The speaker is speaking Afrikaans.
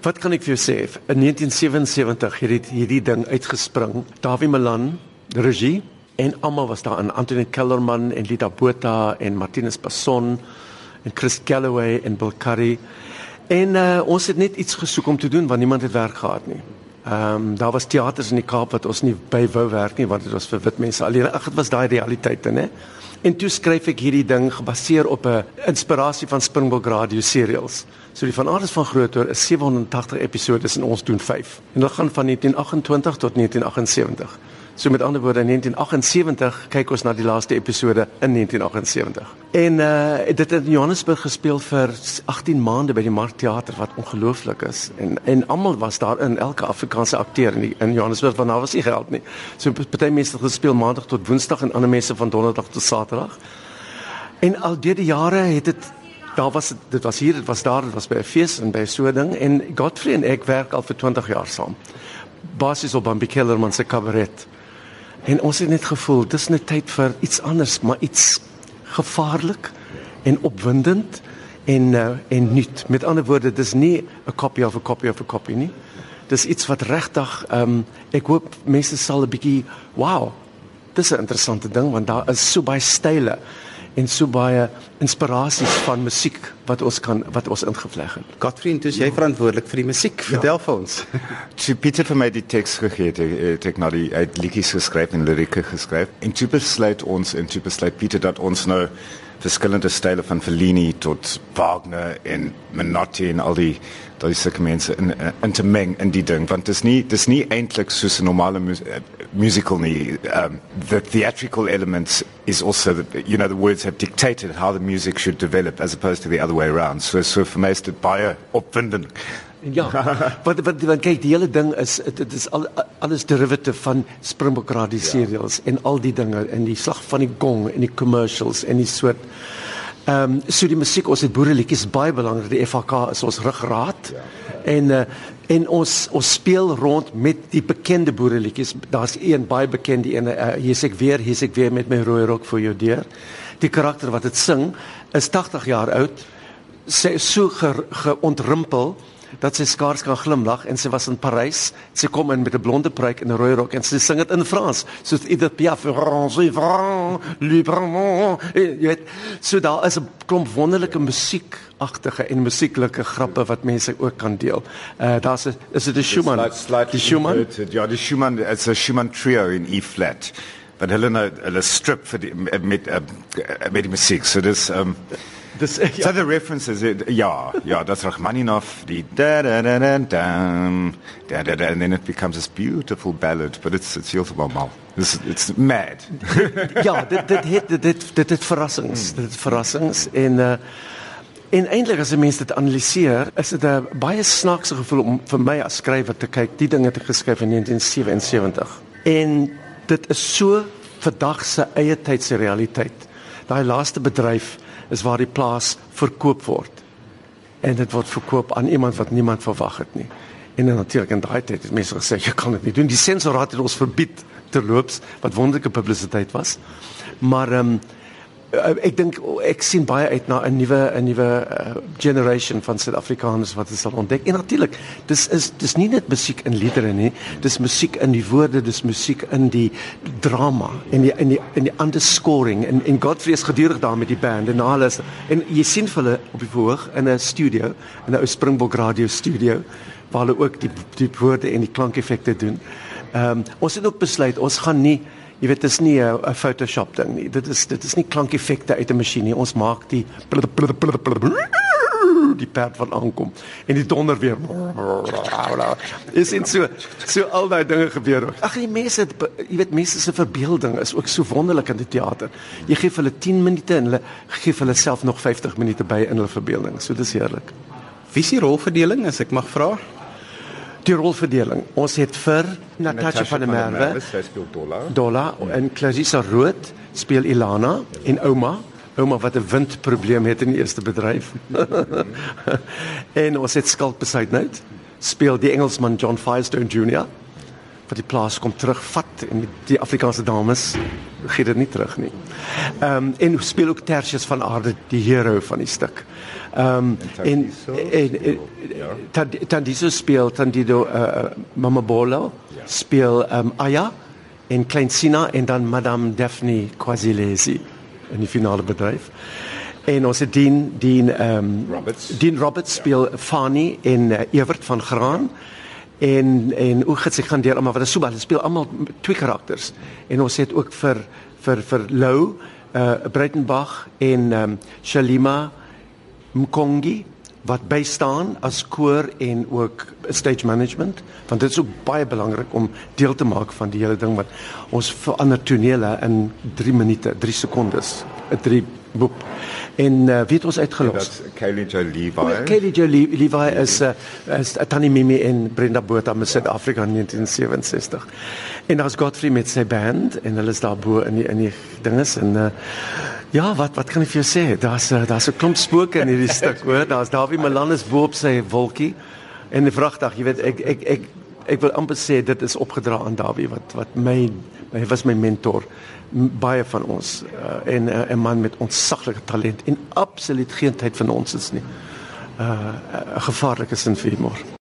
Wat kan ek vir jou sê? In 1977 het hierdie, hierdie ding uitgespring. Dawie Malan, regie en almal was daar Anthony Kellerman en Lita Botha en Martinus Passon en Chris Galloway en Bill Curry. En uh, ons het net iets gesoek om te doen want niemand het werk gehad nie. Ehm um, daar was teaters in die Kaap wat ons nie by wou werk nie want dit was vir wit mense alleen. Ag dit was daai realiteite, né? En toe skryf ek hierdie ding gebaseer op 'n inspirasie van Springbok Radio serials. So die van Aarders van Grootoor is 780 episode en ons doen 5. En dit gaan van 1928 tot 1978. So met ander woorde in 1978 kyk ons na die laaste episode in 1978. En uh dit het in Johannesburg gespeel vir 18 maande by die Markteater wat ongelooflik is. En en almal was daar in elke Afrikaanse akteur in die, in Johannesburg want daar was nie geld nie. So party mense het gespeel maandag tot woensdag en ander mense van donderdag tot saterdag. En al deur die jare het dit daar was dit was hier dit was daar dit was by 'n fees en by so 'n ding en Godfrey en ek werk al vir 20 jaar saam. Basis op Bambi Kellerman se kabaret. En ons het net gevoel dis net tyd vir iets anders, maar iets gevaarlik en opwindend en uh, en nuut. Met ander woorde, dis nie 'n kopie of 'n kopie of 'n kopie nie. Dis iets wat regtig ehm um, ek hoop mense sal 'n bietjie wow. Dis 'n interessante ding want daar is so baie style en so baie inspirasies van musiek wat ons kan wat ons ingevleg het. Godfried, dis jy verantwoordelik vir die musiek. Ja. Vertel ja. vir ons. Sy Pieter vir my die teks gegee het, het ek na die uit liedjies geskryf en lirieke geskryf. En toe besluit ons en toe besluit Pieter dat ons nou verskillende style van Fellini tot Wagner en Menotti en al die daai sulke mense in in te meng in die ding want dit is nie dis nie eintlik soos 'n normale mu uh, musical nie um, the theatrical elements is also that you know the words have dictated how the music should develop as opposed to the other way around so so for most it baie opwindend Ja. wat wat wat kyk die hele ding is dit is al alles derivative van Springbok Radio ja. serials ja. en al die dinge in die slag van die gong en die commercials en die soort ehm um, so die musiek ons het boereliedjies baie belangrik die FHK is ons ruggraat. Ja. en uh, en ons ons speel rond met die bekende boereliedjies. Daar's een baie bekende een uh, hier's ek weer hier's ek weer met my rooi rok vir jou deur. Die karakter wat dit sing is 80 jaar oud. Sy so geontrimpel ge dat sy skaars kan glimlag en sy was in Parys. Sy kom in met 'n blonde pruik en 'n rooi rok en sy sing dit in Frans. Soos Edith Piaf, "Range vran, librement." Jy weet, so daar is 'n klomp wonderlike musiekagtige en musieklike grappe wat mense ook kan deel. Uh daar's 'n is dit 'n Schumann? Die Schumann? Ja, die Schumann, it's a Schumann trio in E flat. But Helena, hulle strip vir die met met, uh, met die musiek. So dis um Dis ja. So the references eh, it, ja, ja, das Rachmaninoff, die da da da da da da da and then it becomes this beautiful ballad, but it's it's heeltemal mal. Dis it's mad. ja, dit dit het dit dit dit het verrassings, hmm. dit het verrassings en uh En eintlik as 'n mens dit analiseer, is dit 'n baie snaakse gevoel om vir my as skrywer te kyk, die ding het ek geskryf in 1977. En dit is so vandag se eie tyd se realiteit. Daai laaste bedryf is waar die plaas verkoop word. En dit word verkoop aan iemand wat niemand verwag het nie. En natuurlik in daai tyd het mense gesê jy kan dit nie doen. Die sensorraad het ons verbied terloops wat wonderlike publisiteit was. Maar ehm um, ek dink ek sien baie uit na 'n nuwe 'n nuwe uh, generation van Suid-Afrikaners wat dit sal ontdek. En natuurlik, dis is dis nie net musiek in liedere nie, dis musiek in die woorde, dis musiek in die drama en die in die in die underscoring en en Godfrey is gedurig daar met die band en alles. En jy sien hulle op die verhoog in 'n studio, in 'n ou Springbok radio studio waar hulle ook die die woorde en die klankeffekte doen. Ehm um, ons het ook besluit ons gaan nie Jy weet dit is nie 'n Photoshop ding nie. Dit is dit is nie klankeffekte uit 'n masjien nie. Ons maak die die perd van aankom en die donder weer. Is in so so al daai dinge gebeur. Ag die mense jy weet mense se verbeelding is ook so wonderlik in die teater. Jy gee hulle 10 minute en hulle gee hulle self nog 50 minute by in hulle verbeelding. So dis heerlik. Wie is die rolverdeling as ek mag vra? Die rolverdeling. Ons het vir Natasha van der Merwe, sy speel Dolla. Dolla en Clarissa Rood speel Ilana en Ouma. Ouma wat 'n windprobleem het in die eerste bedryf. en ons het Skalk besluit nou speel die Engelsman John Firestone Jr. wat die plaas kom terugvat en die Afrikaanse dames gee dit nie terug nie. Ehm um, en speel ook Tertius van Aarde die hero van die stuk. Ehm um, en en Tandiso speel Tandido uh, Mama Bolo ja. speel ehm um, Aya en Klein Sina en dan Madame Daphne Quasilesi in die finale bedryf. En ons het Dean Dean ehm um, Roberts. Dean Roberts speel ja. Fanny en uh, Evert van Graan. En en gaan se gaan deur almal wat is so baie speel almal twee karakters. En ons het ook vir vir vir Lou uh Breitenbach en ehm um, Shalima Mkongi wat bystaan as koor en ook stage management want dit is ook baie belangrik om deel te maak van die hele ding wat ons verander tonele in 3 minute 3 sekondes 'n 3 boep. En uh, weet ons uitgelos? Ja, Kelly Jo Levi Kelly Jo Levi is uh, is Tannie Mimi en Brenda Botha in Suid-Afrika in 1967 en daar's Godfrey met sy band en hulle is daar bo in die in die dinges en uh, Ja, wat wat kan ek vir jou sê? Daar's eh, daar's 'n klomp spooke in hierdie stuk, hoor. Daar's Dawie Malanus bo op sy wolkie en 'n vragdag, jy weet, ek ek ek ek wil amper sê dit is opgedra aan Dawie wat wat my hy was my mentor baie van ons uh, en uh, 'n man met ontsaglike talent en absoluut geen tyd vir ons is nie. 'n uh, gevaarlike sin vir humor.